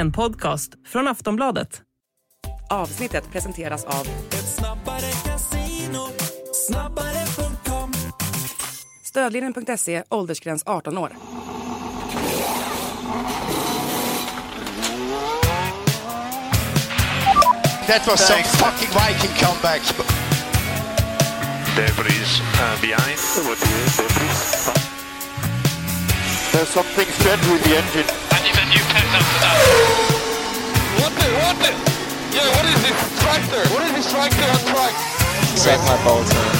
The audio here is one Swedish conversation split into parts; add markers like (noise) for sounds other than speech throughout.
En podcast från Aftonbladet. Avsnittet presenteras av Ett snabbare casino, snabbare.com Stödlinjen.se, åldersgräns 18 år. That was some fucking Viking comeback. Debris uh, behind. There's something strange with the engine. What the, what the? Yeah, what is this tractor? What is this tractor on track? Suck my balls, man.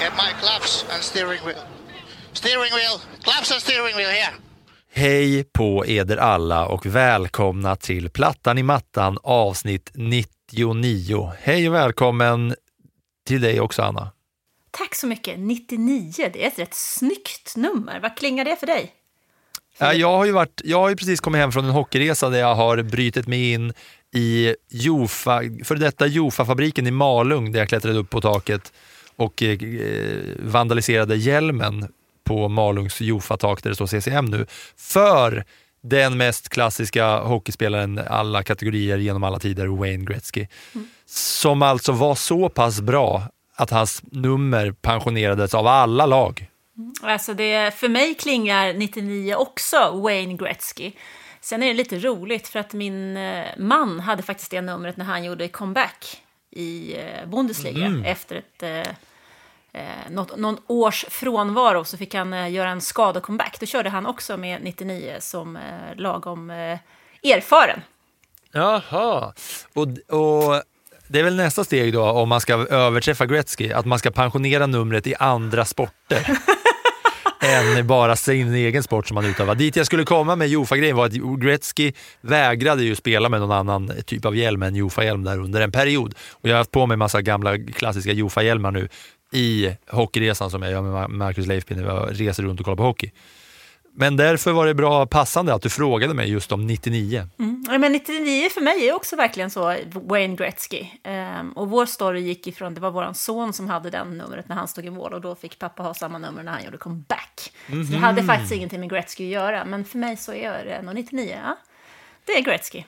Get my claps and steering wheel. Steering wheel. Claps and steering wheel here. Hej på eder alla och välkomna till Plattan i mattan avsnitt 99. Hej och välkommen till dig också Anna. Tack så mycket. 99, det är ett rätt snyggt nummer. Vad klingar det för dig? Ja, Jag har ju, varit, jag har ju precis kommit hem från en hockeyresa där jag har brytit mig in i Jofa, för detta Jofa-fabriken i Malung där jag klättrade upp på taket och eh, vandaliserade hjälmen på Malungs Jofa-tak där det står CCM nu. För den mest klassiska hockeyspelaren alla kategorier genom alla tider, Wayne Gretzky. Som alltså var så pass bra att hans nummer pensionerades av alla lag. Alltså det, för mig klingar 99 också Wayne Gretzky. Sen är det lite roligt för att min eh, man hade faktiskt det numret när han gjorde comeback i eh, Bundesliga efter ett, eh, eh, något, någon års frånvaro så fick han eh, göra en skadecomeback. Då körde han också med 99 som eh, lagom eh, erfaren. Jaha, och, och det är väl nästa steg då om man ska överträffa Gretzky, att man ska pensionera numret i andra sporter. (laughs) än bara sin egen sport som man utövar. Dit jag skulle komma med Jofa-grejen var att Gretzky vägrade ju spela med någon annan typ av hjälm än Jofa-hjälm där under en period. Och jag har haft på mig massa gamla klassiska Jofa-hjälmar nu i hockeyresan som jag gör med Marcus Leifby när jag reser runt och kollar på hockey. Men därför var det bra passande att du frågade mig just om 99. Mm. Ja, Men 99 för mig är också verkligen så, Wayne Gretzky. Ehm, och vår story gick ifrån, det var vår son som hade den numret när han stod i mål och då fick pappa ha samma nummer när han gjorde comeback. Så det hade faktiskt ingenting med Gretzky att göra, men för mig så är det nog 99, ja. Det är Gretzky.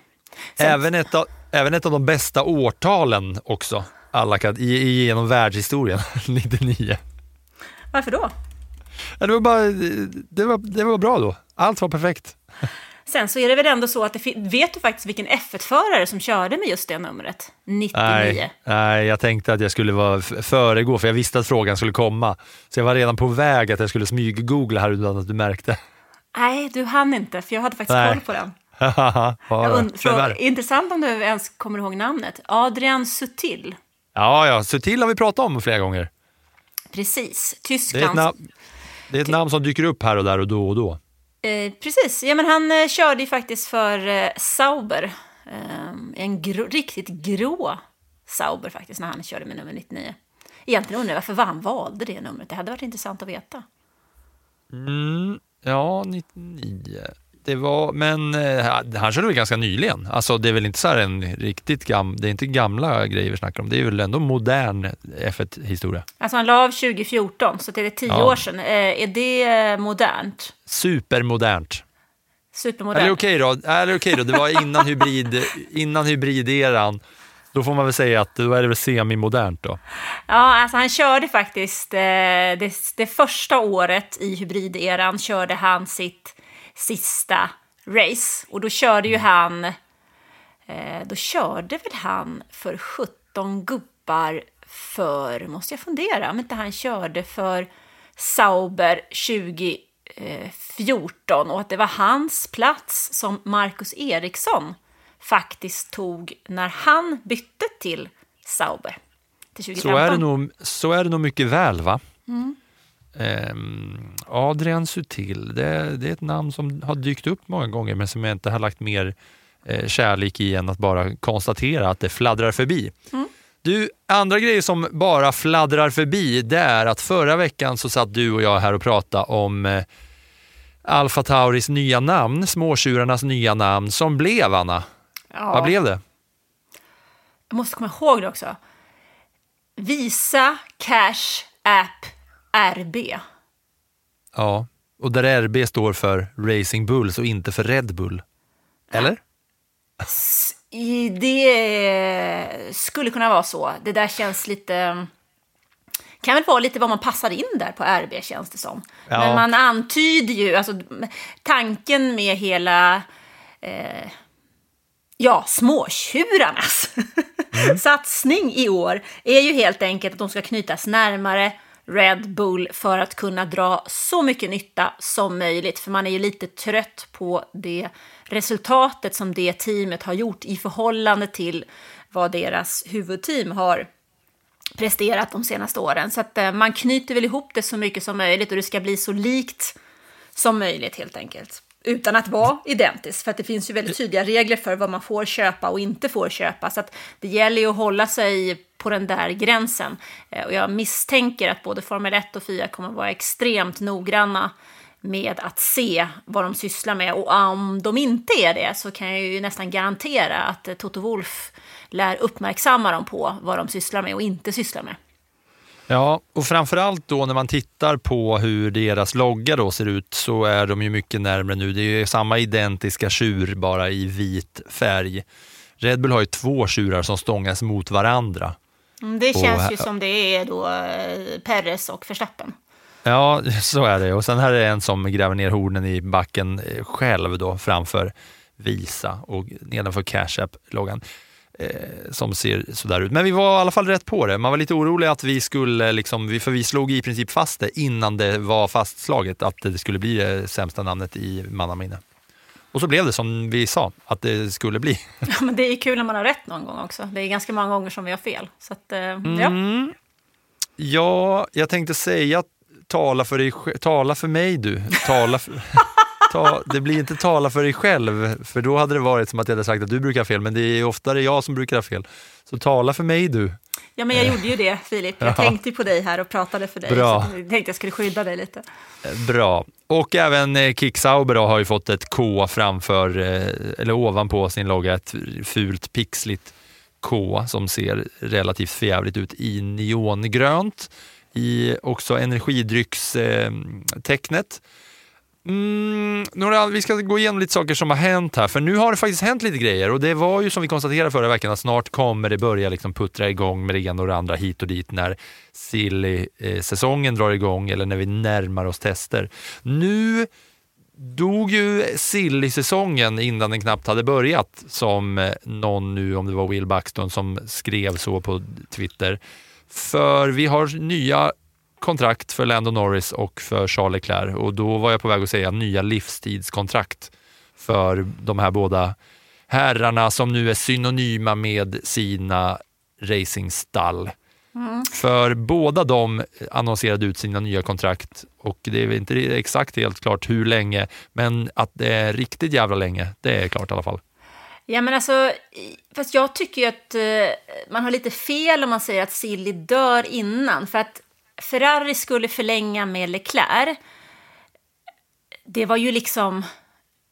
Sen- Även ett, av, även ett av de bästa årtalen också, alla genom världshistorien, (laughs) 99. Varför då? Ja, det, var bara, det, var, det var bra då. Allt var perfekt. Sen så är det väl ändå så att det vet du faktiskt vilken F1-förare som körde med just det numret? 99. Nej, nej, jag tänkte att jag skulle vara föregå, för jag visste att frågan skulle komma. Så jag var redan på väg att jag skulle smyggoogla här utan att du märkte. Nej, du hann inte, för jag hade faktiskt Nej. koll på den. (laughs) ja, intressant om du ens kommer ihåg namnet. Adrian Sutil. ja, ja, Sutil har vi pratat om flera gånger. Precis, Tysklands... det är ett namn som dyker upp här och där och då och då. Eh, precis, ja men han eh, körde ju faktiskt för eh, Sauber. Eh, en grå, riktigt grå Sauber faktiskt när han körde med nummer 99. Egentligen undrar jag varför han valde det numret. Det hade varit intressant att veta. Ja, 99. Det var, men eh, han körde väl ganska nyligen. Alltså det är väl inte så en riktigt gam, det är inte gamla grejer vi snackar om. Det är väl ändå modern F1-historia. Alltså han la av 2014, så det är tio Ja. år sedan. Eh, är det eh, modernt? Supermodernt. Supermodernt? Eller okej då, eller okej då, det var innan, hybrid, innan hybrideran. Då får man väl säga att då är det väl semimodernt då. Ja, alltså han körde faktiskt, eh, det, det första året i hybrideran körde han sitt sista race. Och då körde ju han, eh, då körde väl han för 17 gubbar för, måste jag fundera, om inte han körde för Sauber 2014 och att det var hans plats som Marcus Eriksson faktiskt tog när han bytte till Sauber. Till 2015. Så är, det nog, så är det nog mycket väl va? Ehm, Adrian Sutil, det, det är ett namn som har dykt upp många gånger men som jag inte har lagt mer eh, kärlek i än att bara konstatera att det fladdrar förbi. Du, andra grejer som bara fladdrar förbi det är att förra veckan så satt du och jag här och pratade om eh, Alfa Tauris nya namn, småtjurarnas nya namn som blev Anna. Ja. Vad blev det? Jag måste komma ihåg det också. Visa Cash App RB. Ja, och där RB står för Racing Bulls och inte för Red Bull. Eller? Det skulle kunna vara så. Det där känns lite... Kan väl vara lite vad man passar in där på RB känns det som. Ja. Men man antyder ju, alltså tanken med hela... Eh, ja, småtjurarnas (laughs) satsning i år är ju helt enkelt att de ska knytas närmare Red Bull för att kunna dra så mycket nytta som möjligt. För man är ju lite trött på det resultatet som det teamet har gjort i förhållande till vad deras huvudteam har presterat de senaste åren. Så att eh, man knyter väl ihop det så mycket som möjligt och det ska bli så likt som möjligt helt enkelt. Utan att vara identiskt, för att det finns ju väldigt tydliga regler för vad man får köpa och inte får köpa. Så att det gäller ju att hålla sig på den där gränsen. Eh, och jag misstänker att både Formel 1 och FIA kommer att vara extremt noggranna med att se vad de sysslar med. Och om de inte är det så kan jag ju nästan garantera att eh, Toto Wolf lär uppmärksamma dem på vad de sysslar med och inte sysslar med. Ja, och framförallt då när man tittar på hur deras logga då ser ut så är de ju mycket närmre nu. Det är ju samma identiska tjur bara i vit färg. Red Bull har ju två tjurar som stångas mot varandra. Mm, Det Och känns här- ju som det är då eh, Perez och Verstappen. Ja, (laughs) så är det. Och sen här är en som gräver ner hornen i backen eh, själv då framför Visa och nedanför Cash App-loggan. Eh, som ser sådär ut. Men vi var i alla fall rätt på det. Man var lite orolig att vi skulle, liksom, för vi slog i princip fast det innan det var fastslaget att det skulle bli det sämsta namnet i mannaminne. Och så blev det som vi sa att det skulle bli. (laughs) Ja, men det är kul när man har rätt någon gång också. Det är ganska många gånger som vi har fel. Så att, eh, ja. Mm. Ja, jag tänkte säga tala för, dig, tala för mig du. Tala för, (laughs) ta, det blir inte tala för dig själv, för då hade det varit som att jag hade sagt att du brukar ha fel, men det är oftare jag som brukar ha fel. Så tala för mig du. Ja, men jag gjorde ju det, Filip. Jag (laughs) tänkte ju på dig här och pratade för dig. Bra. Så jag tänkte jag skulle skydda dig lite. Eh, Bra. Och även eh, Kick Sauber då har ju fått ett K framför, eh, eller ovanpå sin logga, ett fult pixligt K som ser relativt förjävligt ut i neongrönt. I också energidryckstecknet. Mm, några, vi ska gå igenom lite saker som har hänt här, för nu har det faktiskt hänt lite grejer och det var ju som vi konstaterade förra veckan att snart kommer det börja liksom puttra igång med det ena och det andra hit och dit när silly-säsongen eh, drar igång eller när vi närmar oss tester. Nu dog ju silly-säsongen innan den knappt hade börjat som eh, någon nu, om det var Will Buxton, som skrev så på Twitter. För vi har nya kontrakt för Lando Norris och för Charles Leclerc och då var jag på väg att säga nya livstidskontrakt för de här båda herrarna som nu är synonyma med sina racingstall. För båda de annonserade ut sina nya kontrakt och det är inte exakt helt klart hur länge, men att det är riktigt jävla länge, det är klart i alla fall. Ja, men alltså, fast jag tycker ju att eh, man har lite fel om man säger att Silly dör innan. För att Ferrari skulle förlänga med Leclerc. Det var ju liksom...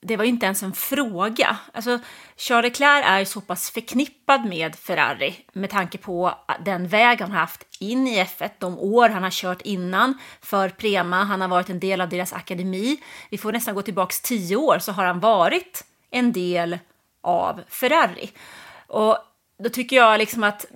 Det var ju inte ens en fråga. Alltså, Charles Leclerc är så pass förknippad med Ferrari med tanke på den väg han har haft in i F1, de år han har kört innan för Prema. Han har varit en del av deras akademi. Vi får nästan gå tillbaka tio år så har han varit en del av Ferrari. Och då tycker jag liksom att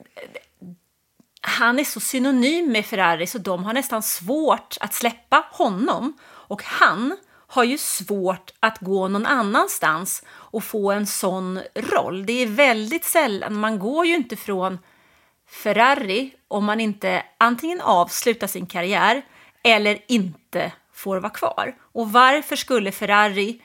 han är så synonym med Ferrari så de har nästan svårt att släppa honom. Och han har ju svårt att gå någon annanstans och få en sån roll. Det är väldigt sällan, man går ju inte från Ferrari om man inte antingen avslutar sin karriär eller inte får vara kvar. Och varför skulle Ferrari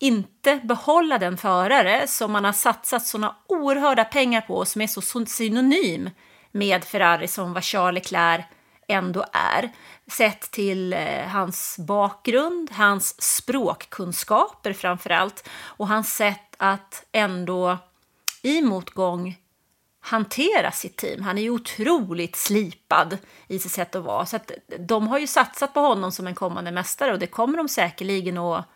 inte behålla den förare som man har satsat såna oerhörda pengar på och som är så synonym med Ferrari som vad Charles Leclerc ändå är. Sett till eh, hans bakgrund, hans språkkunskaper framför allt och hans sätt att ändå i motgång hantera sitt team. Han är ju otroligt slipad i sitt sätt att vara. Så att de har ju satsat på honom som en kommande mästare och det kommer de säkerligen att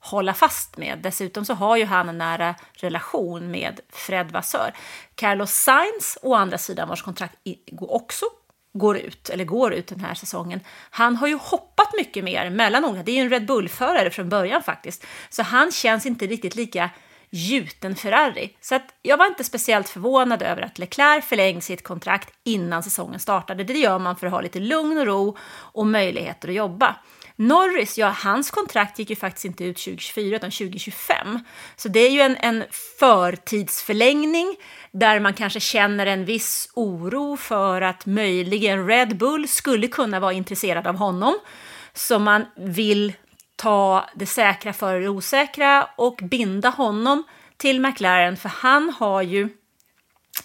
hålla fast med. Dessutom så har ju han en nära relation med Fred Vassör. Carlos Sainz, å andra sidan, vars kontrakt också går ut, eller går ut den här säsongen, han har ju hoppat mycket mer mellan olika. Det är ju en Red Bull-förare från början faktiskt. Så han känns inte riktigt lika gjuten Ferrari. Så att jag var inte speciellt förvånad över att Leclerc förlängde sitt kontrakt innan säsongen startade. Det gör man för att ha lite lugn och ro och möjligheter att jobba. Norris, ja, hans kontrakt gick ju faktiskt inte ut 2024 utan 2025. Så det är ju en, en förtidsförlängning där man kanske känner en viss oro för att möjligen Red Bull skulle kunna vara intresserad av honom. Så man vill ta det säkra före det osäkra och binda honom till McLaren, för han har ju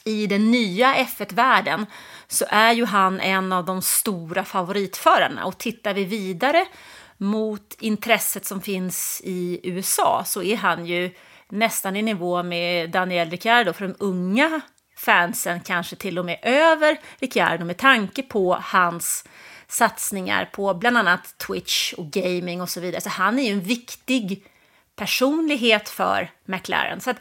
i den nya F1-världen så är ju han en av de stora favoritförarna. Och tittar vi vidare mot intresset som finns i USA så är han ju nästan i nivå med Daniel Ricciardo för de unga fansen, kanske till och med över Ricciardo med tanke på hans satsningar på bland annat Twitch och gaming och så vidare. Så han är ju en viktig personlighet för McLaren. Så att,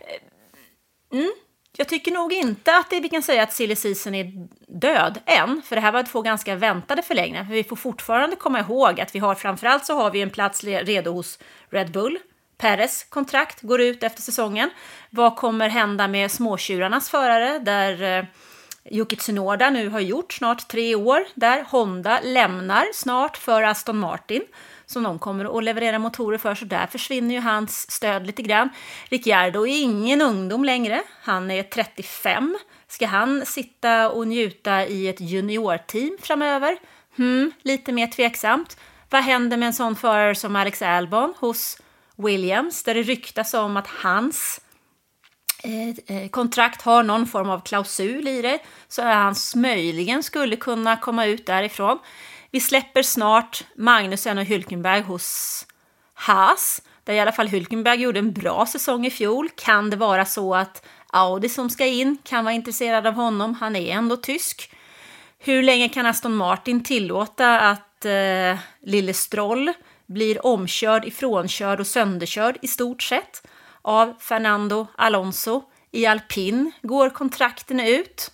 eh, mm, jag tycker nog inte att det, vi kan säga att silly season är död än, för det här var två ganska väntade förlängningar. För vi får fortfarande komma ihåg att vi har framförallt så har vi en plats redo hos Red Bull. Peres kontrakt går ut efter säsongen. Vad kommer hända med småtjurarnas förare där eh, Yuki Tsunoda nu har gjort snart tre år där Honda lämnar snart för Aston Martin som de kommer att leverera motorer för, så där försvinner ju hans stöd lite grann. Ricciardo är ingen ungdom längre, han är 35. Ska han sitta och njuta i ett juniorteam framöver? Hmm, lite mer tveksamt. Vad händer med en sån förare som Alex Albon hos Williams, där det ryktas om att hans Eh, eh, kontrakt har någon form av klausul i det, så att han möjligen skulle kunna komma ut därifrån. Vi släpper snart Magnusen och Hülkenberg hos Haas, där i alla fall Hülkenberg gjorde en bra säsong i fjol. Kan det vara så att Audi som ska in kan vara intresserad av honom? Han är ändå tysk. Hur länge kan Aston Martin tillåta att eh, Lille Stroll blir omkörd, ifrånkörd och sönderkörd i stort sett av Fernando Alonso? I alpin går kontrakten ut.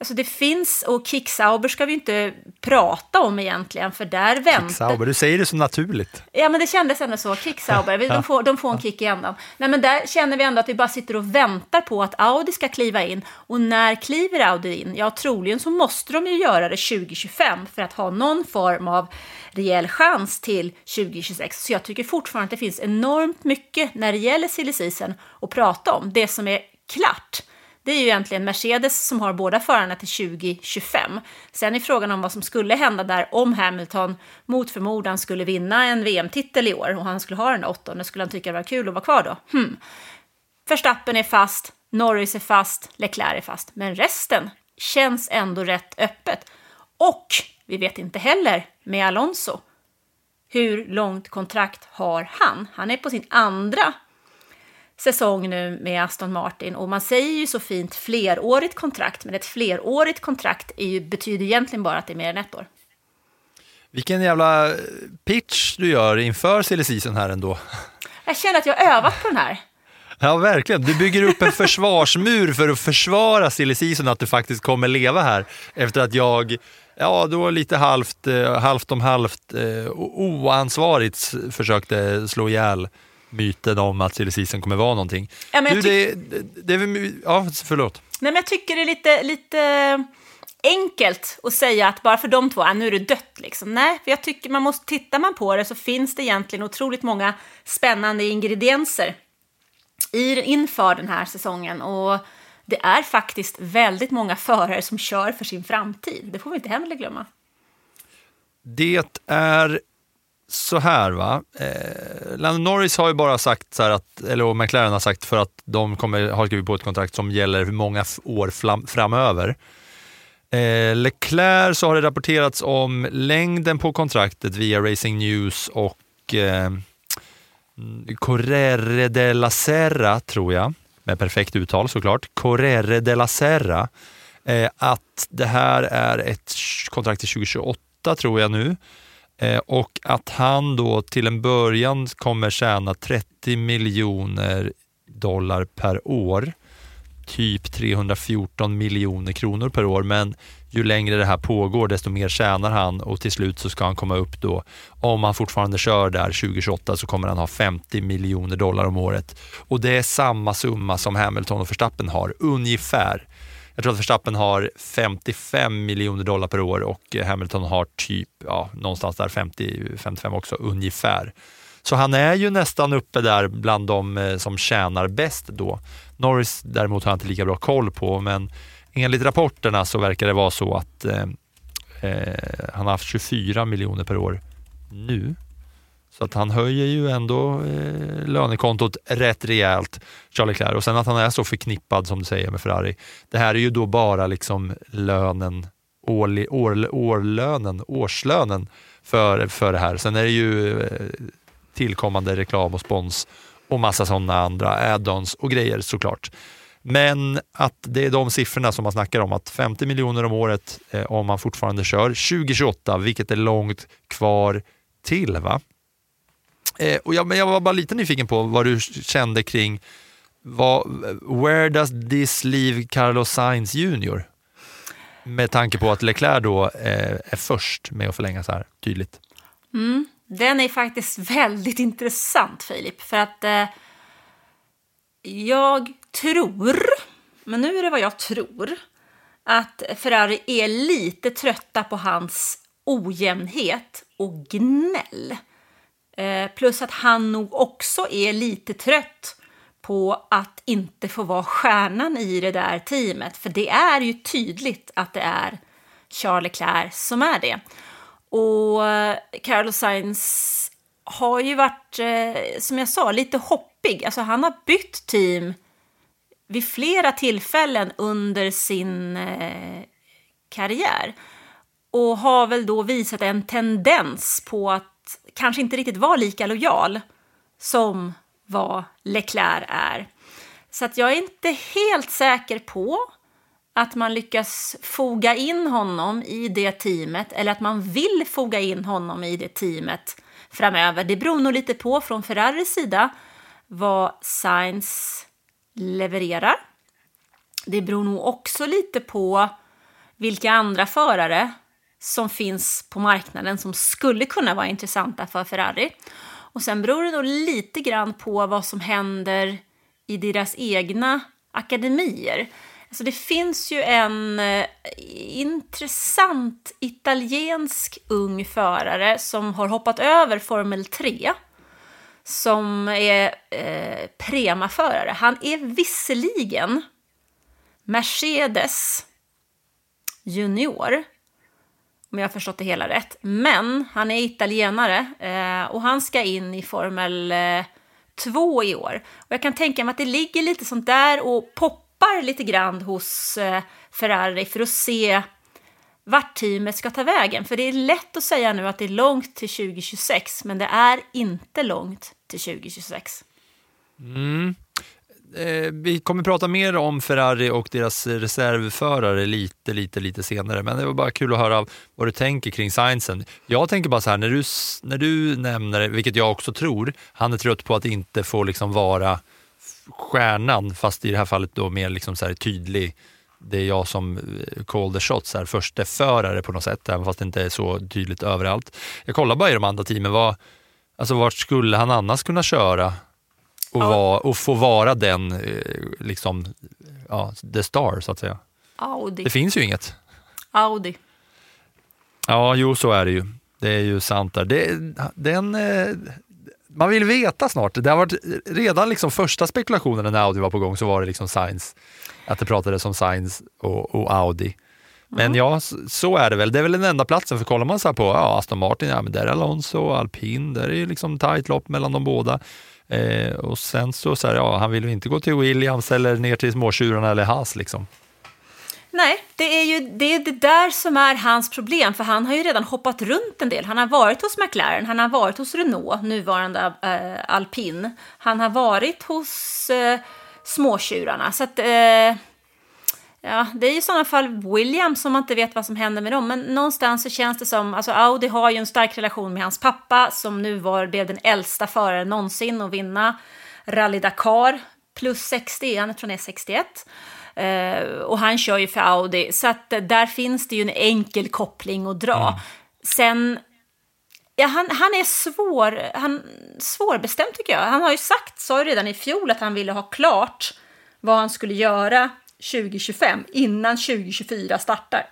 Alltså det finns, och Kicksauber ska vi inte prata om egentligen, för där väntar... Kicksauber, du säger det så naturligt. Ja, men det kändes ändå så. Kicksauber, de (laughs) får, de får en kick i ändan. Nej, men där känner vi ändå att vi bara sitter och väntar på att Audi ska kliva in. Och när kliver Audi in? Ja, troligen så måste de ju göra det 2025 för att ha någon form av rejäl chans till 2026. Så jag tycker fortfarande att det finns enormt mycket när det gäller silly season att prata om. Det som är klart det är ju egentligen Mercedes som har båda förarna till 2025. Sen är frågan om vad som skulle hända där om Hamilton mot förmodan skulle vinna en VM-titel i år och han skulle ha den åttonde, skulle han tycka det var kul att vara kvar då? Hmm. Verstappen är fast, Norris är fast, Leclerc är fast, men resten känns ändå rätt öppet. Och vi vet inte heller med Alonso. Hur långt kontrakt har han? Han är på sin andra säsong nu med Aston Martin och man säger ju så fint flerårigt kontrakt, men ett flerårigt kontrakt ju, betyder egentligen bara att det är mer än ett år. Vilken jävla pitch du gör inför silly season här ändå. (laughs) Jag känner att jag har övat på den här. Ja, verkligen. Du bygger upp en (laughs) försvarsmur för att försvara silly season, att du faktiskt kommer leva här efter att jag Ja, då lite halvt, eh, halvt om halvt eh, oansvarigt försökte slå ihjäl myten om att silly season kommer vara någonting. Ja, men du, det, det, det ja, förlåt. Nej, men jag tycker det är lite, lite enkelt att säga att bara för de två, ah, nu är det dött liksom. Nej, för jag tycker man måste, tittar man på det så finns det egentligen otroligt många spännande ingredienser i, inför den här säsongen. Och det är faktiskt väldigt många förare som kör för sin framtid. Det får vi inte heller glömma. Det är så här va, eh, Lando Norris har ju bara sagt så att, eller McLaren har sagt för att de kommer ha skrivit på ett kontrakt som gäller många år flam, framöver. Eh, Leclerc så har det rapporterats om längden på kontraktet via Racing News och eh, Correre de la Serra, tror jag, med perfekt uttal såklart, Correre de la Serra, eh, att det här är ett kontrakt till 2028 tror jag nu. Eh, och att han då till en början kommer tjäna 30 miljoner dollar per år, typ 314 miljoner kronor per år, men ju längre det här pågår, desto mer tjänar han och till slut så ska han komma upp då, om han fortfarande kör där 2028 så kommer han ha 50 miljoner dollar om året. Och det är samma summa som Hamilton och Verstappen har, ungefär. Jag tror att Verstappen har 55 miljoner dollar per år och Hamilton har typ ja, någonstans där 50-55 också, ungefär. Så han är ju nästan uppe där bland de eh, som tjänar bäst då. Norris däremot har jag inte lika bra koll på, men enligt rapporterna så verkar det vara så att eh, eh han har haft 24 miljoner per år nu. Så att han höjer ju ändå eh, lönekontot rätt rejält, Charlie Leclerc. Och sen att han är så förknippad som du säger med Ferrari. Det här är ju då bara liksom lönen, årli, år, årlönen, årslönen för, för det här. Sen är det ju eh, tillkommande reklam och spons och massa sådana andra add-ons och grejer såklart. Men att det är de siffrorna som man snackar om, att 50 miljoner om året eh, om man fortfarande kör 2028, vilket är långt kvar till. va? Eh, och jag, men jag var bara lite nyfiken på vad du kände kring vad, where does this leave Carlos Sainz Jr? Med tanke på att Leclerc då eh, är först med att förlänga så här tydligt. Mm. Den är faktiskt (laughs) väldigt intressant, Filip, för att eh, jag tror, men nu är det vad jag tror, att Ferrari är lite trötta på hans ojämnhet och gnäll. Eh, plus att han nog också är lite trött på att inte få vara stjärnan i det där teamet. För det är ju tydligt att det är Charles Leclerc som är det. Och eh, Carlos Sainz har ju varit, eh, som jag sa, lite hoppig. Alltså han har bytt team vid flera tillfällen under sin karriär. Och har väl då visat en tendens på att kanske inte riktigt vara lika lojal som vad Leclerc är. Så att jag är inte helt säker på att man lyckas foga in honom i det teamet eller att man vill foga in honom i det teamet framöver. Det beror nog lite på från Ferraris sida vad Sainz levererar. Det beror nog också lite på vilka andra förare som finns på marknaden som skulle kunna vara intressanta för Ferrari. Och sen beror det nog lite grann på vad som händer i deras egna akademier. Alltså det finns ju en eh, intressant italiensk ung förare som har hoppat över Formel 3 som är eh, Prema-förare. Han är visserligen Mercedes junior, om jag har förstått det hela rätt. Men han är italienare eh, och han ska in i Formel eh, 2 i år. Och jag kan tänka mig att det ligger lite sånt där och poppar lite grann hos eh, Ferrari för att se vart teamet ska ta vägen. För det är lätt att säga nu att det är långt till 2026, men det är inte långt till 2026. Mm. Eh, vi kommer prata mer om Ferrari och deras reservförare lite, lite, lite senare. Men det var bara kul att höra vad du tänker kring Sainzen. Jag tänker bara så här, när du, när du nämner, vilket jag också tror, han är trött på att inte få liksom vara stjärnan, fast i det här fallet då mer liksom så här tydlig det är jag som eh, call the shots, här, första förare på något sätt, även fast det inte är så tydligt överallt. Jag kollar bara i de andra teamen, vad, alltså vart skulle han annars kunna köra och, Ja. vara, och få vara den, eh, liksom, ja, the star så att säga? Audi. Det finns ju inget. Audi. Ja, jo så är det ju. Det är ju sant där. Det, den, eh, man vill veta snart. Det har varit redan liksom första spekulationen när Audi var på gång så var det liksom Science. Att det pratades om Science och, och Audi. Men ja, s- så är det väl. Det är väl den enda platsen. För kollar man så på ja, Aston Martin, ja men där är Alonso, Alpin, där är ju liksom tajt lopp mellan de båda. Eh, och sen så, så här, ja, han vill ju inte gå till Williams eller ner till småtjurarna eller Haas liksom. Nej, det är ju det, är det där som är hans problem, för han har ju redan hoppat runt en del. Han har varit hos McLaren, han har varit hos Renault, nuvarande eh, äh, Alpin. Han har varit hos äh, småtjurarna. Så att, äh, ja, det är i sådana fall Williams som man inte vet vad som händer med dem. Men någonstans så känns det som, alltså Audi har ju en stark relation med hans pappa som nu var, blev den äldsta föraren någonsin att vinna Rally Dakar. Plus 60 är han, jag tror han är 61. Eh, och han kör ju för Audi, så att där finns det ju en enkel koppling att dra. Sen, ja, han, han är svår, han, svårbestämd tycker jag. Han har ju sagt, sa ju redan i fjol att han ville ha klart vad han skulle göra 2025 innan 2024 startar.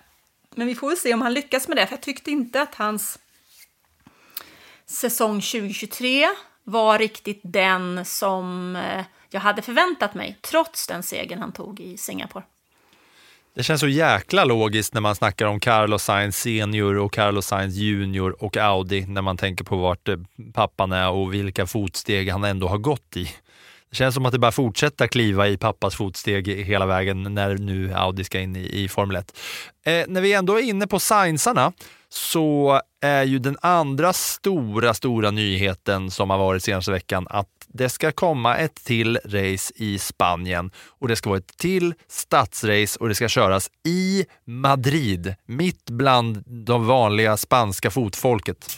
Men vi får väl se om han lyckas med det, för jag tyckte inte att hans säsong 2023 var riktigt den som eh, jag hade förväntat mig, trots den segern han tog i Singapore. Det känns så jäkla logiskt när man snackar om Carlos Sainz senior och Carlos Sainz junior och Audi när man tänker på vart eh, pappan är och vilka fotsteg han ändå har gått i. Det känns som att det bara fortsätter kliva i pappas fotsteg hela vägen när nu Audi ska in i, i Formel 1. Eh, när vi ändå är inne på Sainzarna så är ju den andra stora, stora nyheten som har varit senaste veckan att det ska komma ett till race i Spanien och det ska vara ett till stadsrace och det ska köras i Madrid, mitt bland de vanliga spanska fotfolket.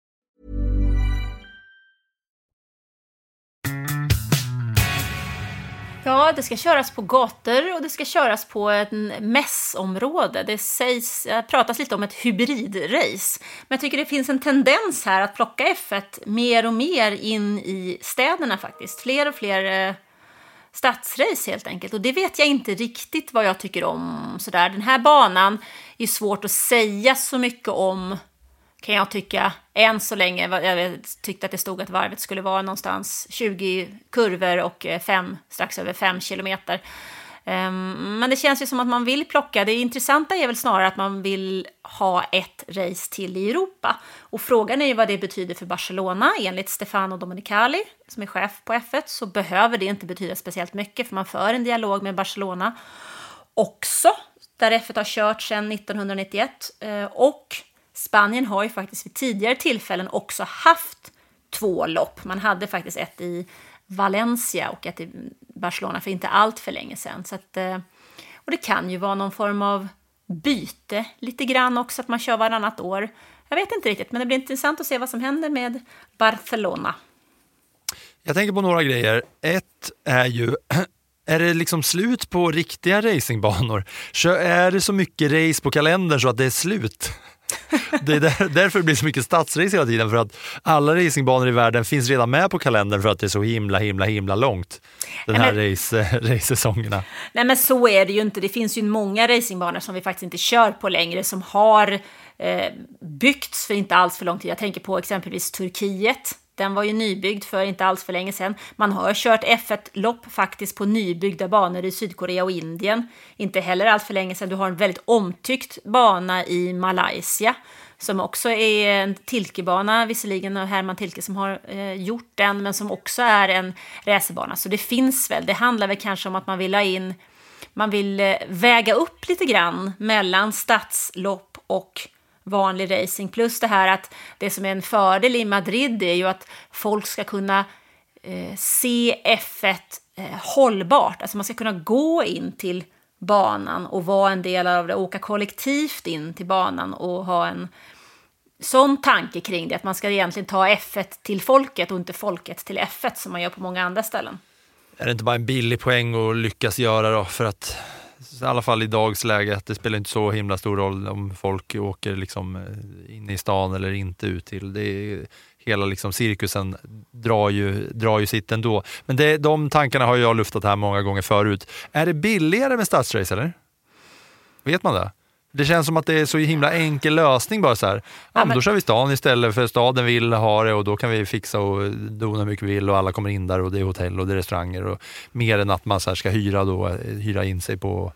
Ja, det ska köras på gator och det ska köras på en mässområde. Det sägs, eh, pratas lite om ett hybridrace. Men jag tycker det finns en tendens här att plocka F1 mer och mer in i städerna faktiskt. Fler och fler eh, stadsrace helt enkelt. Och det vet jag inte riktigt vad jag tycker om. Sådär. Den här banan är svårt att säga så mycket om kan jag tycka, än så länge. Jag tyckte att det stod att varvet skulle vara någonstans 20 kurvor och eh, fem, strax över 5 kilometer. Ehm, men det känns ju som att man vill plocka. Det intressanta är väl snarare att man vill ha ett race till i Europa. Och frågan är ju vad det betyder för Barcelona. Enligt Stefano Domenicali, som är chef på F1, så behöver det inte betyda speciellt mycket, för man för en dialog med Barcelona också, där F1 har kört sedan 1991. Ehm, och Spanien har ju faktiskt vid tidigare tillfällen också haft två lopp. Man hade faktiskt ett i Valencia och ett i Barcelona för inte allt för länge sedan. Så att, eh, och det kan ju vara någon form av byte lite grann också, att man kör varannat år. Jag vet inte riktigt, men det blir intressant att se vad som händer med Barcelona. Jag tänker på några grejer. Ett är ju (clears throat) är det liksom slut på riktiga racingbanor? Är det så mycket race på kalendern så att det är slut? Det är där, därför det blir så mycket stadsrace hela tiden, för att alla racingbanor i världen finns redan med på kalendern för att det är så himla, himla, himla långt. Den här Nej, race, race-säsongerna. Nej, men så är det ju inte. Det finns ju många racingbanor som vi faktiskt inte kör på längre, som har eh, byggts för inte alls för lång tid. Jag tänker på exempelvis Turkiet. Den var ju nybyggd för inte alls för länge sedan. Man har kört F1-lopp faktiskt på nybyggda banor i Sydkorea och Indien. Inte heller allt för länge sedan. Du har en väldigt omtyckt bana i Malaysia som också är en Tilkebana, visserligen och Herman Tilke som har eh, gjort den, men som också är en racerbana. Så det finns väl. Det handlar väl kanske om att man vill ha in, man vill eh, väga upp lite grann mellan stadslopp och vanlig racing. Plus det här att det som är en fördel i Madrid är ju att folk ska kunna eh, se F1 eh, hållbart. Alltså man ska kunna gå in till banan och vara en del av det, åka kollektivt in till banan och ha en sån tanke kring det, att man ska egentligen ta F1 till folket och inte folket till F1 som man gör på många andra ställen. Är det inte bara en billig poäng att lyckas göra då? För att i alla fall i dags läge, att det spelar inte så himla stor roll om folk åker liksom eh, in i stan eller inte ut till. Det är, hela liksom cirkusen drar ju, drar ju sitt ändå. Men det, de tankarna har jag luftat här många gånger förut. Är det billigare med stadsrace eller? Vet man det? Det känns som att det är så himla enkel lösning bara så här. Ja, men då kör vi stan istället för staden vill ha det och då kan vi fixa och dona hur mycket vi vill och alla kommer in där och det är hotell och det är restauranger och mer än att man så ska hyra, då, hyra in sig på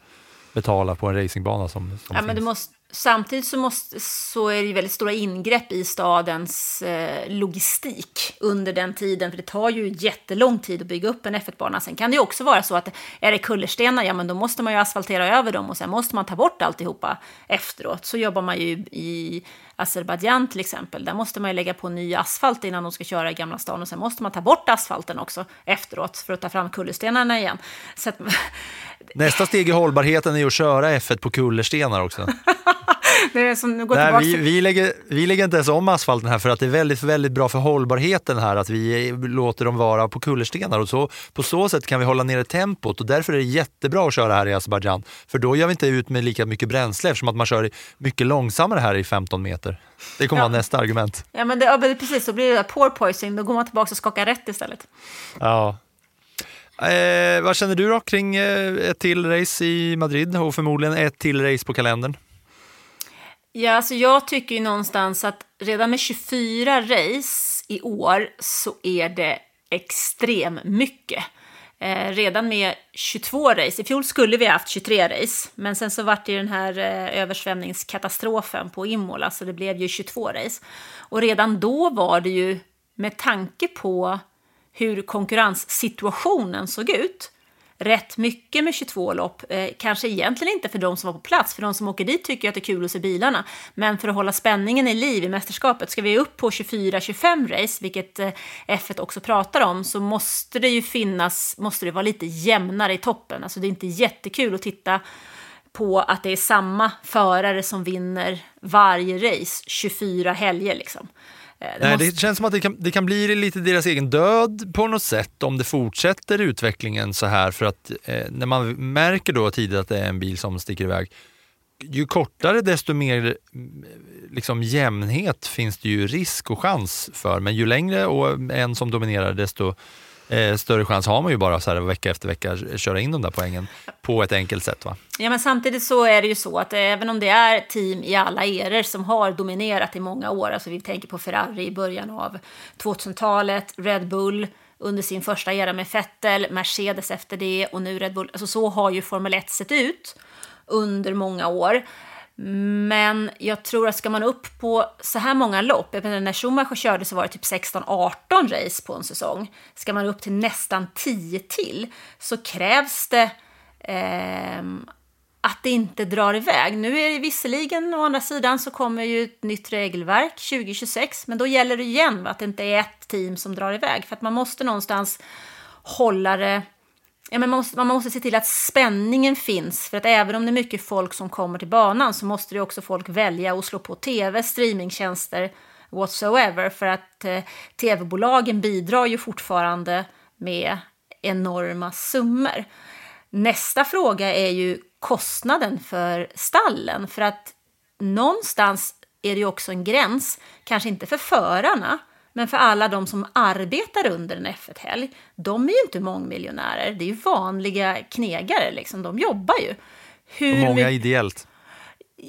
betala på en racingbana som, som Ja, men du, måste, Samtidigt så, måste, så är det ju väldigt stora ingrepp i stadens eh, logistik under den tiden, för det tar ju jättelång tid att bygga upp en F1-bana. Sen kan det ju också vara så att är det kullerstenar, ja men då måste man ju asfaltera över dem och sen måste man ta bort alltihopa efteråt. Så jobbar man ju i Azerbajdzjan till exempel. Där måste man ju lägga på ny asfalt innan de ska köra i Gamla stan och sen måste man ta bort asfalten också efteråt för att ta fram kullerstenarna igen. Att, Nästa steg i hållbarheten är att köra F1 på kullerstenar också. (laughs) det är som, gå Nej, vi, vi, lägger, vi lägger inte ens om asfalten här för att det är väldigt, väldigt bra för hållbarheten här att vi låter dem vara på kullerstenar och så, på så sätt kan vi hålla nere tempot och därför är det jättebra att köra här i Azerbajdzjan för då gör vi inte ut med lika mycket bränsle eftersom att man kör mycket långsammare här i 15 meter. Det kommer Ja. vara nästa argument. Ja, men det, ja, precis, så blir det poor poisoning, då går man tillbaka och skakar rätt istället. Ja. Eh, vad känner du då kring eh, ett till race i Madrid och förmodligen ett till race på kalendern? Ja, alltså jag tycker ju någonstans att redan med 24 race i år så är det extrem mycket. Eh, redan med 22 race, i fjol skulle vi ha haft 23 race, men sen så vart det ju den här eh, översvämningskatastrofen på Imola, så det blev ju 22 race. Och redan då var det ju, med tanke på hur konkurrenssituationen såg ut, rätt mycket med 22 lopp. Eh, kanske egentligen inte för de som var på plats, för de som åker dit tycker att det är kul att se bilarna. Men för att hålla spänningen i liv i mästerskapet, ska vi upp på 24-25 race, vilket eh, F1 också pratar om, så måste det ju finnas, måste det vara lite jämnare i toppen. Alltså det är inte jättekul att titta på att det är samma förare som vinner varje race 24 helger liksom. Eh, det Nej, måste- det känns som att det kan, det kan bli lite deras egen död på något sätt om det fortsätter utvecklingen så här. För att eh, när man märker då tidigt att det är en bil som sticker iväg, ju kortare desto mer mm, liksom, jämnhet finns det ju risk och chans för. Men ju längre och en som dominerar desto eh, större chans har man ju bara så här vecka efter vecka köra in de där poängen på ett enkelt sätt. Va? Ja, men samtidigt så är det ju så att även om det är team i alla eror som har dominerat i många år, alltså vi tänker på Ferrari i början av 2000-talet, Red Bull under sin första era med Vettel, Mercedes efter det och nu Red Bull, alltså så har ju Formel 1 sett ut under många år. Men jag tror att ska man upp på så här många lopp, jag menar, när Schumacher körde så var det typ 16-18 race på en säsong. Ska man upp till nästan 10 till så krävs det eh, att det inte drar iväg. Nu är det visserligen, å andra sidan, så kommer ju ett nytt regelverk 2026, men då gäller det igen att det inte är ett team som drar iväg, för att man måste någonstans hålla det Ja, men man, måste, man måste se till att spänningen finns, för att även om det är mycket folk som kommer till banan så måste det också folk välja att slå på tv, streamingtjänster, whatsoever, för att eh, tv-bolagen bidrar ju fortfarande med enorma summor. Nästa fråga är ju kostnaden för stallen, för att någonstans är det ju också en gräns, kanske inte för förarna, men för alla de som arbetar under en F1-helg, de är ju inte mångmiljonärer. Det är ju vanliga knegare, liksom. de jobbar ju. Hur Och många ideellt.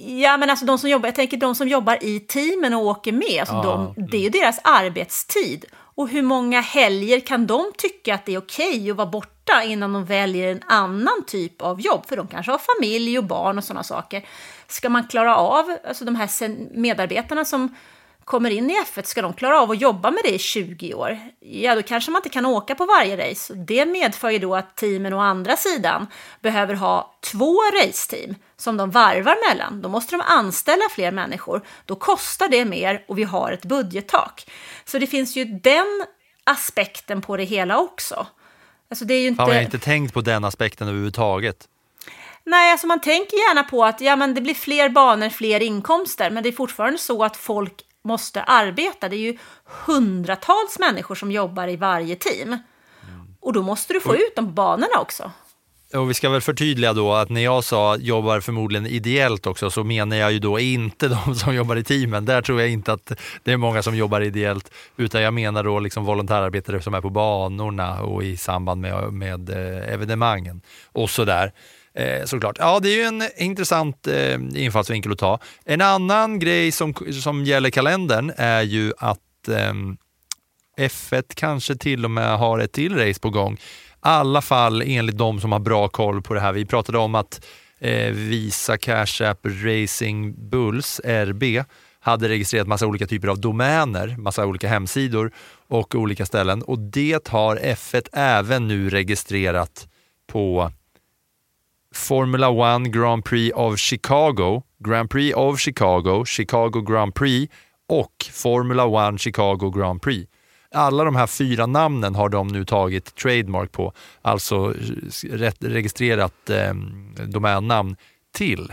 Ja, men alltså de som jobbar, jag tänker de som jobbar i teamen och åker med, alltså Ja, de, det är ju deras arbetstid. Och hur många helger kan de tycka att det är okej att vara borta innan de väljer en annan typ av jobb? För de kanske har familj och barn och sådana saker. Ska man klara av, alltså de här medarbetarna som kommer in i F1, ska de klara av att jobba med det i 20 år? Ja, då kanske man inte kan åka på varje race. Det medför ju då att teamen å andra sidan behöver ha två raceteam som de varvar mellan. Då måste de anställa fler människor. Då kostar det mer och vi har ett budgettak. Så det finns ju den aspekten på det hela också. Alltså det är ju inte... Fan, jag har inte tänkt på den aspekten överhuvudtaget. Nej, alltså man tänker gärna på att ja, men det blir fler banor, fler inkomster, men det är fortfarande så att folk måste arbeta. Det är ju hundratals människor som jobbar i varje team. Och då måste du få ut dem på banorna också. Och vi ska väl förtydliga då att när jag sa jobbar förmodligen ideellt också så menar jag ju då inte (laughs) de som jobbar i teamen. Där tror jag inte att det är många som jobbar ideellt utan jag menar då liksom volontärarbetare som är på banorna och i samband med, med eh, evenemangen och sådär. Eh, såklart. Ja, det är ju en intressant eh, infallsvinkel att ta. En annan grej som, som gäller kalendern är ju att eh, F1 kanske till och med har ett till race på gång. I alla fall enligt de som har bra koll på det här. Vi pratade om att eh, Visa Cash App Racing Bulls, RB, hade registrerat massa olika typer av domäner, massa olika hemsidor och olika ställen. Och det har F1 även nu registrerat på Formula 1 Grand Prix of Chicago, Grand Prix of Chicago, Chicago Grand Prix och Formula 1 Chicago Grand Prix. Alla de här fyra namnen har de nu tagit trademark på, alltså registrerat eh, domännamn till.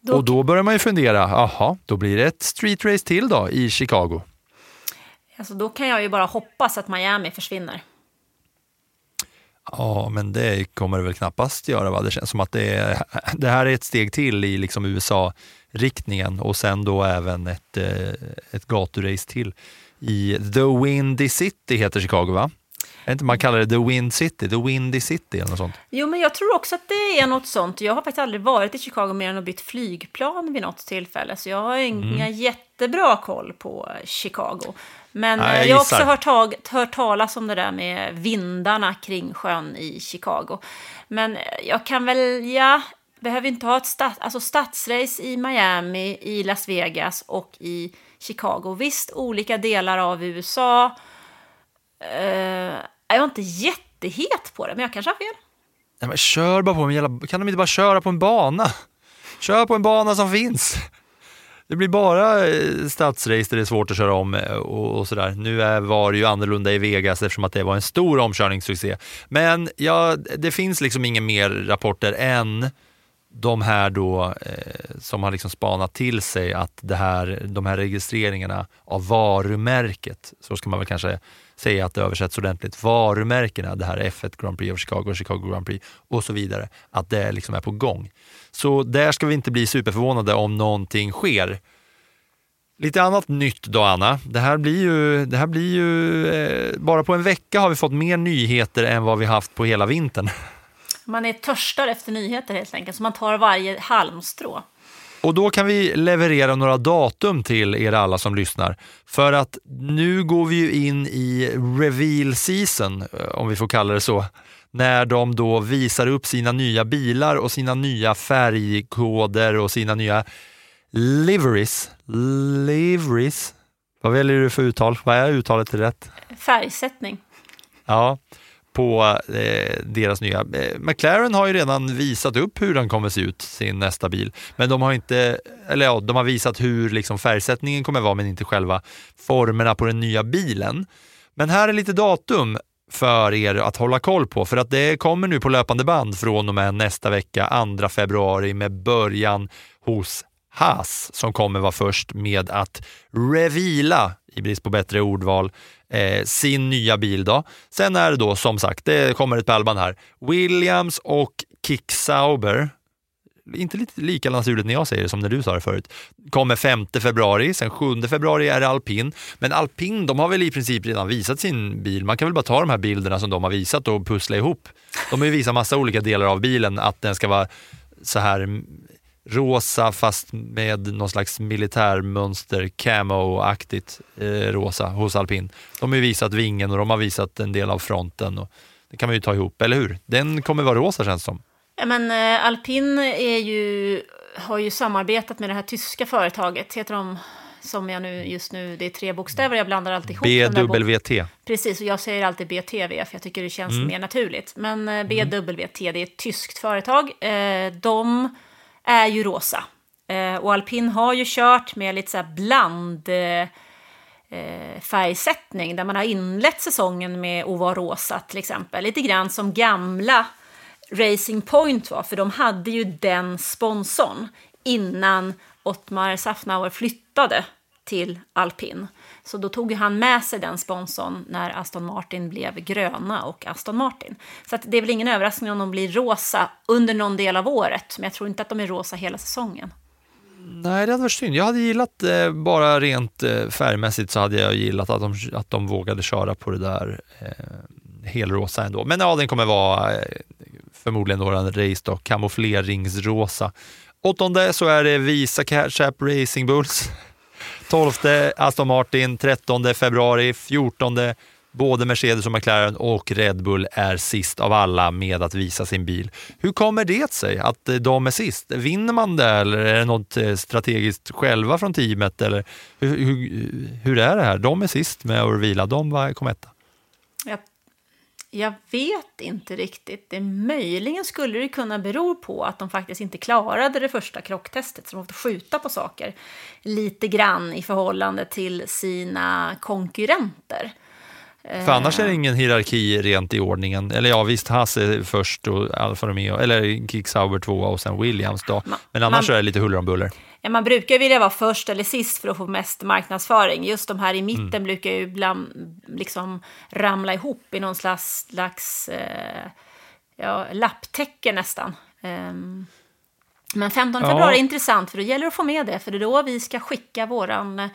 Då- Och då börjar man ju fundera, aha, då blir det ett street race till då i Chicago. Alltså, då kan jag ju bara hoppas att Miami försvinner. Ja, men det kommer det väl knappast göra. Va? Det känns som att det, är, (laughs) det här är ett steg till i liksom USA-riktningen och sen då även ett, eh, ett gaturace till i The Windy City heter Chicago va? Är inte man kallar det The Wind City, The Windy City eller något sånt? Jo, men jag tror också att det är något sånt. Jag har faktiskt aldrig varit i Chicago mer än att bytt flygplan vid något tillfälle, så jag har inga jättebra koll på Chicago. Men jag eh, jag har också hört, tag, hört talas om det där med vindarna kring sjön i Chicago. Men eh, jag kan väl, ja, behöver inte ha ett stat, alltså stadsrace i Miami, i Las Vegas och i Chicago. Visst, olika delar av USA. Eh, jag är inte jättehet på det, men jag kanske har fel. Nej, men kör bara på en jävla, kan de inte bara köra på en bana? Kör på en bana som finns. Det blir bara eh, stadsrace där det är svårt att köra om eh, och, och sådär. Nu är, var det ju annorlunda i Vegas eftersom att det var en stor omkörningssuccé. Men ja, det finns liksom inga mer rapporter än de här då eh, som har liksom spanat till sig att det här, de här registreringarna av varumärket, så ska man väl kanske säga att det översätts ordentligt, varumärkena, det här F1 Grand Prix of Chicago, Chicago Grand Prix och så vidare, att det liksom är på gång. Så där ska vi inte bli superförvånade om någonting sker. Lite annat nytt då Anna. Det här blir ju, det här blir ju eh, bara på en vecka har vi fått mer nyheter än vad vi haft på hela vintern. (laughs) Man är törstar efter nyheter helt enkelt, så man tar varje halmstrå. Och då kan vi leverera några datum till er alla som lyssnar. För att nu går vi ju in i reveal season, eh, om vi får kalla det så. När de då visar upp sina nya bilar och sina nya färgkoder och sina nya liveries. Liveries. Vad väljer du för uttal? Vad är uttalet rätt? Färgsättning. Ja, på eh, deras nya. Eh, McLaren har ju redan visat upp hur den kommer se ut, sin nästa bil. Men de har inte, eller ja, de har visat hur liksom färgsättningen kommer vara, men inte själva formerna på den nya bilen. Men här är lite datum för er att hålla koll på, för att det kommer nu på löpande band från och med nästa vecka, 2 februari, med början hos Haas som kommer vara först med att revila, i brist på bättre ordval, eh, sin nya bil. Då. Sen är det då som sagt, det kommer ett pärlband här, Williams och Kick Sauber, inte lite lika naturligt när jag säger det som när du sa det förut, kommer 5 februari, sen 7 februari är det alpin. Men alpin, de har väl i princip redan visat sin bil. Man kan väl bara ta de här bilderna som de har visat och pussla ihop. De har ju visat massa olika delar av bilen, att den ska vara så här rosa fast med någon slags militärmönster, camo-aktigt eh, rosa hos alpin. De har ju visat vingen och de har visat en del av fronten. Och det kan man ju ta ihop, eller hur? Den kommer vara rosa känns det som. Ja, men eh, Alpin är ju, har ju samarbetat med det här tyska företaget. Heter de, som jag nu just nu, det är tre bokstäver, jag blandar alltid ihop BWT. Precis, och jag säger alltid BTV för jag tycker det känns Mm. mer naturligt. Men eh, BWT, det är ett tyskt företag. Eh, de är ju rosa. Eh, och Alpin har ju kört med lite så här bland... Eh, eh, färgsättning där man har inlett säsongen med att vara rosa till exempel. Lite grann som gamla Racing Point var, för de hade ju den sponsorn innan Ottmar Safnauer flyttade till Alpin. Så då tog han med sig den sponsorn när Aston Martin blev gröna och Aston Martin. Så att det är väl ingen överraskning om de blir rosa under någon del av året, men jag tror inte att de är rosa hela säsongen. Nej, det hade varit synd. Jag hade gillat, eh, bara rent eh, färgmässigt så hade jag gillat att de, att de vågade köra på det där eh, helrosa ändå. Men ja, den kommer vara eh, förmodligen några race då, kamoufleringsrosa. Åttonde så är det Visa Cash App Racing Bulls. 12 Aston Martin, 13 februari, 14 Både Mercedes och McLaren och Red Bull är sist av alla med att visa sin bil. Hur kommer det sig att eh, de är sist? Vinner man det eller är det något eh, strategiskt själva från teamet? Eller hur, hur, hur är det här? De är sist med att vila, de kom etta. Jag, vet inte riktigt. Det möjligen skulle det kunna bero på att de faktiskt inte klarade det första krocktestet, så de måste skjuta på saker lite grann i förhållande till sina konkurrenter. För annars är det ingen hierarki rent i ordningen. Eller ja, visst, Haas är först och Alfa Romeo, eller Kick Sauber tvåa och sen Williams då. Men annars man- är det lite huller om buller. Ja, man brukar vilja vara först eller sist för att få mest marknadsföring. Just de här i mitten brukar ju ibland liksom ramla ihop i någon slags, slags eh, ja, lapptäcke nästan. Ehm, men 15 Ja. februari är intressant för då gäller det att få med det för det är då vi ska skicka våran eh,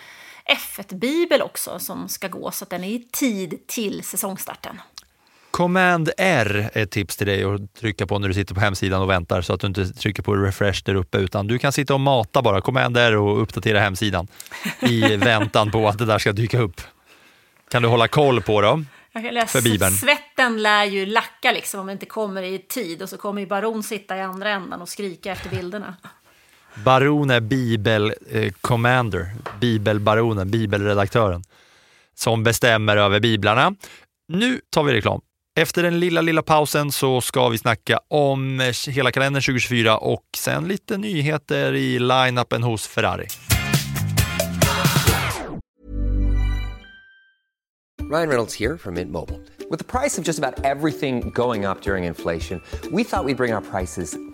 F1-bibel också som ska gå så att den är i tid till säsongstarten. Command R är ett tips till dig att trycka på när du sitter på hemsidan och väntar så att du inte trycker på refresh där uppe utan du kan sitta och mata bara Command R och uppdatera hemsidan i (laughs) väntan på att det där ska dyka upp. Kan du hålla koll på dem? För Bibeln. Svetten lär ju lacka liksom om det inte kommer i tid och så kommer ju Baron sitta i andra ändan och skrika efter bilderna. Baron är bibel eh, bibelbaronen, bibelredaktören som bestämmer över biblarna. Nu tar vi reklam. Efter den lilla, lilla pausen så ska vi snacka om eh, hela kalendern 2024 och sen lite nyheter i line-upen hos Ferrari. Ryan Reynolds här från Mint Mobile. Med priset på nästan allt som går upp under inflationen, trodde vi att vi skulle bring våra priser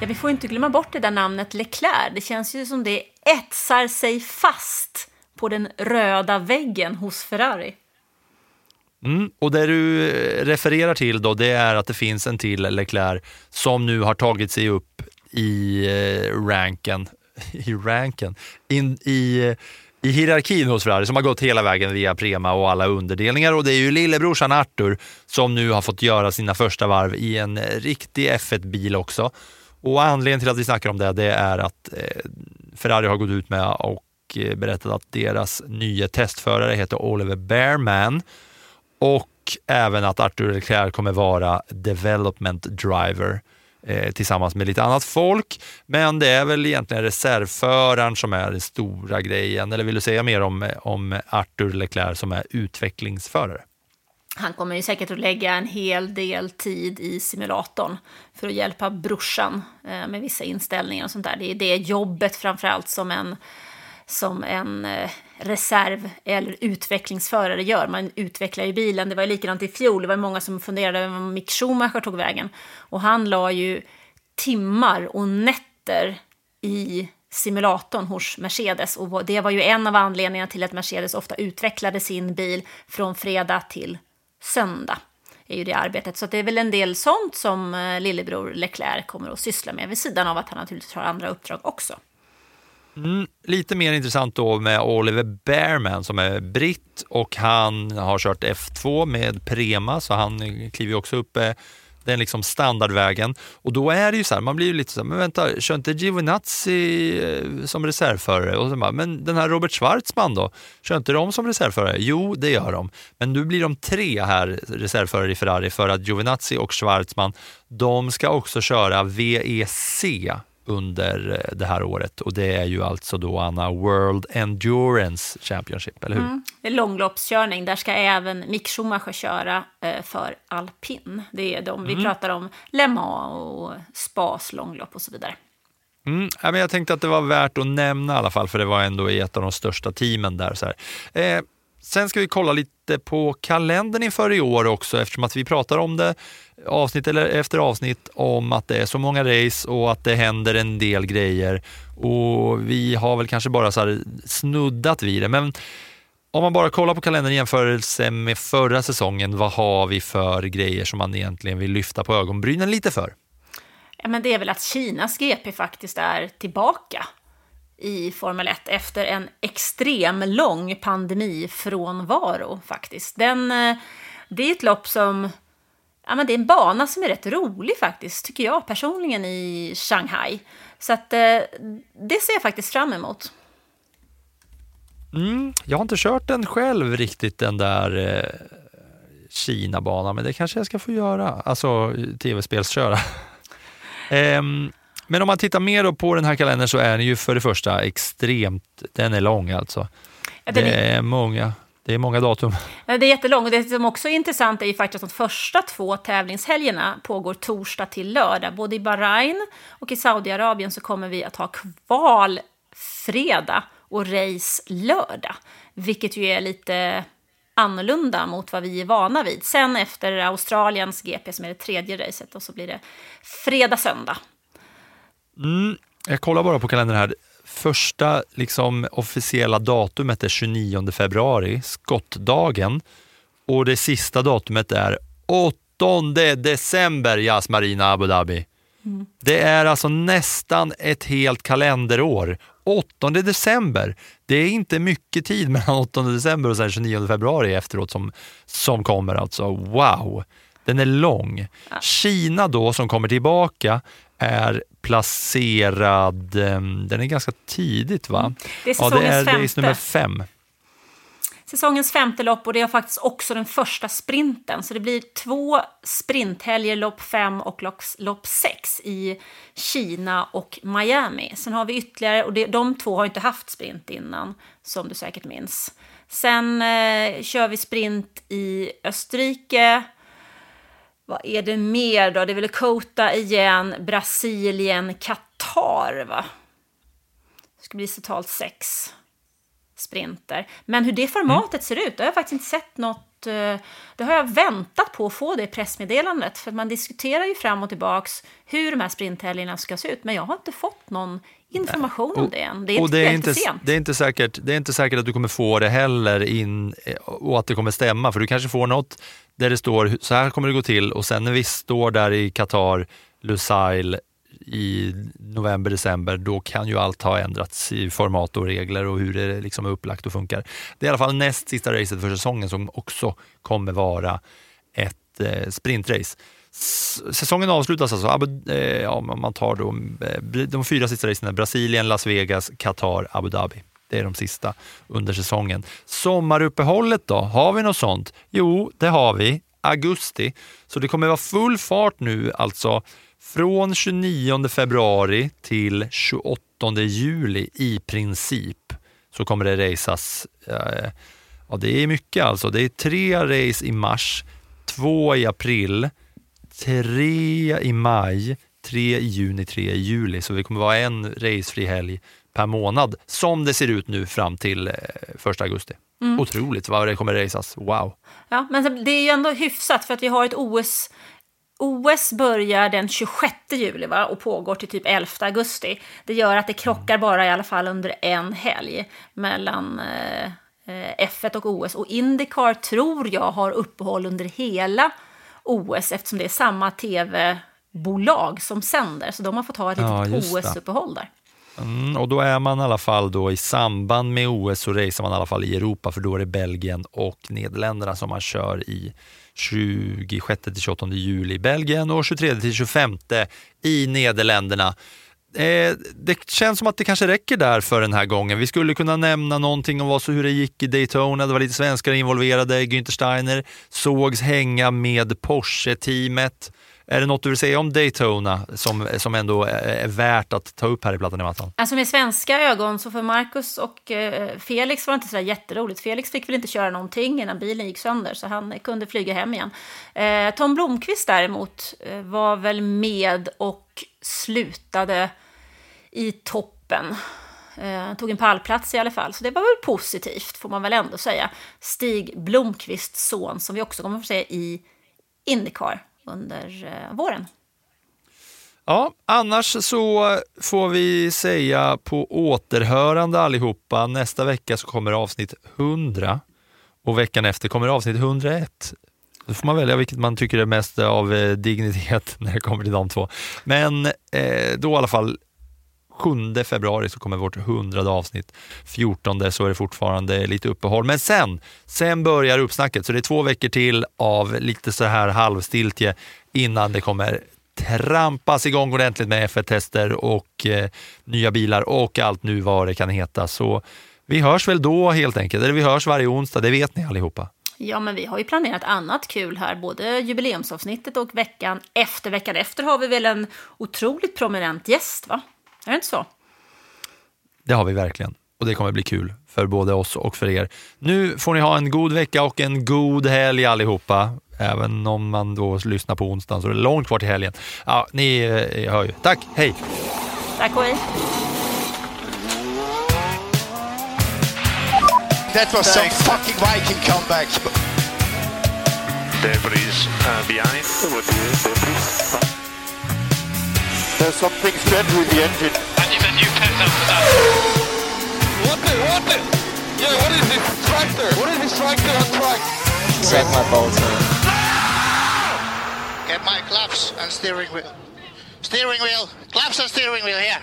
Ja, vi får inte glömma bort det där namnet Leclerc. Det känns ju som det etsar sig fast på den röda väggen hos Ferrari. Mm, och det du eh, refererar till då, det är att det finns en till Leclerc som nu har tagit sig upp i eh, ranken, (laughs) i ranken, in, i, i hierarkin hos Ferrari som har gått hela vägen via Prema och alla underdelningar och det är ju lillebrorsan Arthur som nu har fått göra sina första varv i en eh, riktig F1-bil också. Och anledningen till att vi snackar om det, det är att eh, Ferrari har gått ut med och eh, berättat att deras nya testförare heter Oliver Bearman och även att Arthur Leclerc kommer vara development driver eh, tillsammans med lite annat folk. Men det är väl egentligen reservföraren som är den stora grejen. Eller vill du säga mer om, om Arthur Leclerc som är utvecklingsförare? Han kommer ju säkert att lägga en hel del tid i simulatorn för att hjälpa brorsan eh, med vissa inställningar och sånt där. Det är det jobbet framförallt som en, som en eh, reserv eller utvecklingsförare gör. Man utvecklar ju bilen. Det var ju likadant i fjol. Det var många som funderade över var Mick Schumacher tog vägen. Och han la ju timmar och nätter i simulatorn hos Mercedes. Och det var ju en av anledningarna till att Mercedes ofta utvecklade sin bil från fredag till söndag. är ju det arbetet. Så det är väl en del sånt som eh, lillebror Leclerc kommer att syssla med vid sidan av att han naturligtvis har andra uppdrag också. Mm, lite mer intressant då med Oliver Bearman som är britt och han har kört F2 med Prema så han kliver ju också upp eh, den liksom standardvägen. Och då är det ju så här, man blir ju lite så här, men vänta, kör inte Giovinazzi eh, som reservförare? Och så bara, men den här Robert Schwarzman då, kör inte de som reservförare? Jo, det gör de. Men nu blir de tre här reservförare i Ferrari för att Giovinazzi och Schwarzman, de ska också köra VEC under eh, det här året och det är ju alltså då Anna World Endurance Championship, eller hur? Mm. Det är långloppskörning. Där ska även Mick Schumacher köra eh, för alpin. Det är de vi Mm. pratar om, Le Mans och Spas långlopp och så vidare. Mm, ja, men jag tänkte att det var värt att nämna i alla fall, för det var ändå i ett av de största teamen där. Så här. Eh, sen ska vi kolla lite på kalendern inför i år också, eftersom att vi pratar om det avsnitt eller efter avsnitt om att det är så många race och att det händer en del grejer. Och vi har väl kanske bara så här snuddat vid det, men om man bara kollar på kalendern i jämförelse med förra säsongen, vad har vi för grejer som man egentligen vill lyfta på ögonbrynen lite för? Ja, men det är väl att Kinas GP faktiskt är tillbaka i Formel 1 efter en extrem lång pandemifrånvaro faktiskt. Den, eh, det är ett lopp som, ja men det är en bana som är rätt rolig faktiskt, tycker jag personligen i Shanghai. Så att eh, det ser jag faktiskt fram emot. Mm, jag har inte kört den själv riktigt, den där eh, Kina-banan, men det kanske jag ska få göra. Alltså eh, tv-spelsköra. um, (laughs) men om man tittar mer på den här kalendern så är den ju för det första extremt, den är lång alltså. Ja, det är- många, det är många datum. Det är jättelångt. Och det som också är intressant är ju faktiskt att de första två tävlingshelgerna pågår torsdag till lördag. Både i Bahrain och i Saudiarabien så kommer vi att ha kval fredag och race lördag. Vilket ju är lite annorlunda mot vad vi är vana vid. Sen efter Australiens GP som är det tredje racet och så blir det fredag-söndag. Mm, jag kollar bara på kalendern här. Första liksom, officiella datumet är 29 februari, skottdagen. Och det sista datumet är 8 december, Yas Marina Abu Dhabi. Det är alltså nästan ett helt kalenderår. 8 december. Det är inte mycket tid (laughs) mellan 8 december och sen 29 februari efteråt som, som kommer. Alltså wow, den är lång. Kina då som kommer tillbaka är placerad, eh, den är ganska tidigt va? Det är ja, det är säsongens race femte. nummer fem. Säsongens femte lopp och det är faktiskt också den första sprinten. Så det blir två sprinthelger, lopp fem och lopp, lopp sex i Kina och Miami. Sen har vi ytterligare, och det, de två har inte haft sprint innan, som du säkert minns. Sen eh, kör vi sprint i Österrike. Vad är det mer då? Det är väl Kota igen, Brasilien, Qatar va? Det ska bli totalt sex sprinter. Men hur det formatet ser ut, det har jag faktiskt inte sett något... eh, Det har jag väntat på att få det pressmeddelandet. För man diskuterar ju fram och tillbaks hur de här sprinthelgerna ska se ut. Men jag har inte fått någon information om det än. Det är, och inte, det, är inte sent. det, är inte säkert, det är inte säkert att du kommer få det heller in eh, och att det kommer stämma. För du kanske får något där det står så här kommer det gå till och sen när vi står där i Qatar, Lusail i november, december, då kan ju allt ha ändrats i format och regler och hur det liksom är upplagt och funkar. Det är i alla fall näst sista racet för säsongen som också kommer vara ett eh, sprintrace. Säsongen avslutas alltså, eh, ja, om man tar då, eh, de fyra sista racen är Brasilien, Las Vegas, Qatar, Abu Dhabi. Det är de sista under säsongen. Sommaruppehållet då, har vi något sånt? Jo, det har vi. Augusti. Så det kommer vara full fart nu alltså från 29 februari till 28 juli i princip. Så kommer det racas, eh, ja det är mycket alltså. Det är tre race i mars, två i april, tre i maj, tre i juni, tre i juli. Så det kommer vara en racefri helg per månad som det ser ut nu fram till eh, 1 augusti. Mm. Otroligt vad det kommer racas. Wow. Ja, men det är ju ändå hyfsat för att vi har ett OS. OS börjar den 26 juli va? och pågår till typ 11 augusti. Det gör att det krockar bara i alla fall under en helg mellan eh, eh, F1 och OS. Och Indycar tror jag har uppehåll under hela OS eftersom det är samma tv-bolag som sänder. Så de har fått ha ett Ja, litet det. OS-uppehåll där. Mm, och då är man i alla fall då i samband med OS så racear man i alla fall i Europa för då är det Belgien och Nederländerna som man kör i 26 till 28 juli i Belgien och 23 till 25 i Nederländerna. Eh, det känns som att det kanske räcker där för den här gången. Vi skulle kunna nämna någonting om vad, så hur det gick i Daytona. Det var lite svenskar involverade. Günther Steiner sågs hänga med Porsche-teamet. Är det något du vill säga om Daytona som, som ändå är, värt att ta upp här i Plattan i mattan? Alltså med svenska ögon så för Marcus och eh, Felix var det inte så där jätteroligt. Felix fick väl inte köra någonting innan bilen gick sönder så han kunde flyga hem igen. Eh, Tom Blomqvist däremot eh, var väl med och slutade i toppen. Eh, tog en pallplats i alla fall, så det var väl positivt får man väl ändå säga. Stig Blomqvists son som vi också kommer att få se i Indycar under eh, våren. Ja, annars så får vi säga på återhörande allihopa. Nästa vecka så kommer avsnitt 100 och veckan efter kommer avsnitt 101. Då får man välja vilket man tycker är mest av eh, dignitet (laughs) när det kommer till de två. Men eh, då i alla fall 7 februari så kommer vårt 100 avsnitt. 14 så är det fortfarande lite uppehåll. Men sen, sen börjar uppsnacket. Så det är två veckor till av lite så här halvstiltje innan det kommer trampas igång ordentligt med F1-tester och eh, nya bilar och allt nu vad det kan heta. Så vi hörs väl då helt enkelt. Eller vi hörs varje onsdag, det vet ni allihopa. Ja, men vi har ju planerat annat kul här, både jubileumsavsnittet och veckan efter. Veckan efter har vi väl en otroligt prominent gäst, va? Är det inte så? Det har vi verkligen och det kommer bli kul för både oss och för er. Nu får ni ha en god vecka och en god helg allihopa. Även om man då lyssnar på onsdagen så är det långt kvar till helgen. Ja, ni eh, hör ju. Tack, hej! Tack och hej! That was some fucking Viking comeback. Debris uh, behind. There's something strange with the engine. And the new pens after that. What the, what the? Yeah, what is this tractor? What is this tractor on track? Set my bolts in. Get my claps and steering wheel. Steering wheel. Claps and steering wheel here.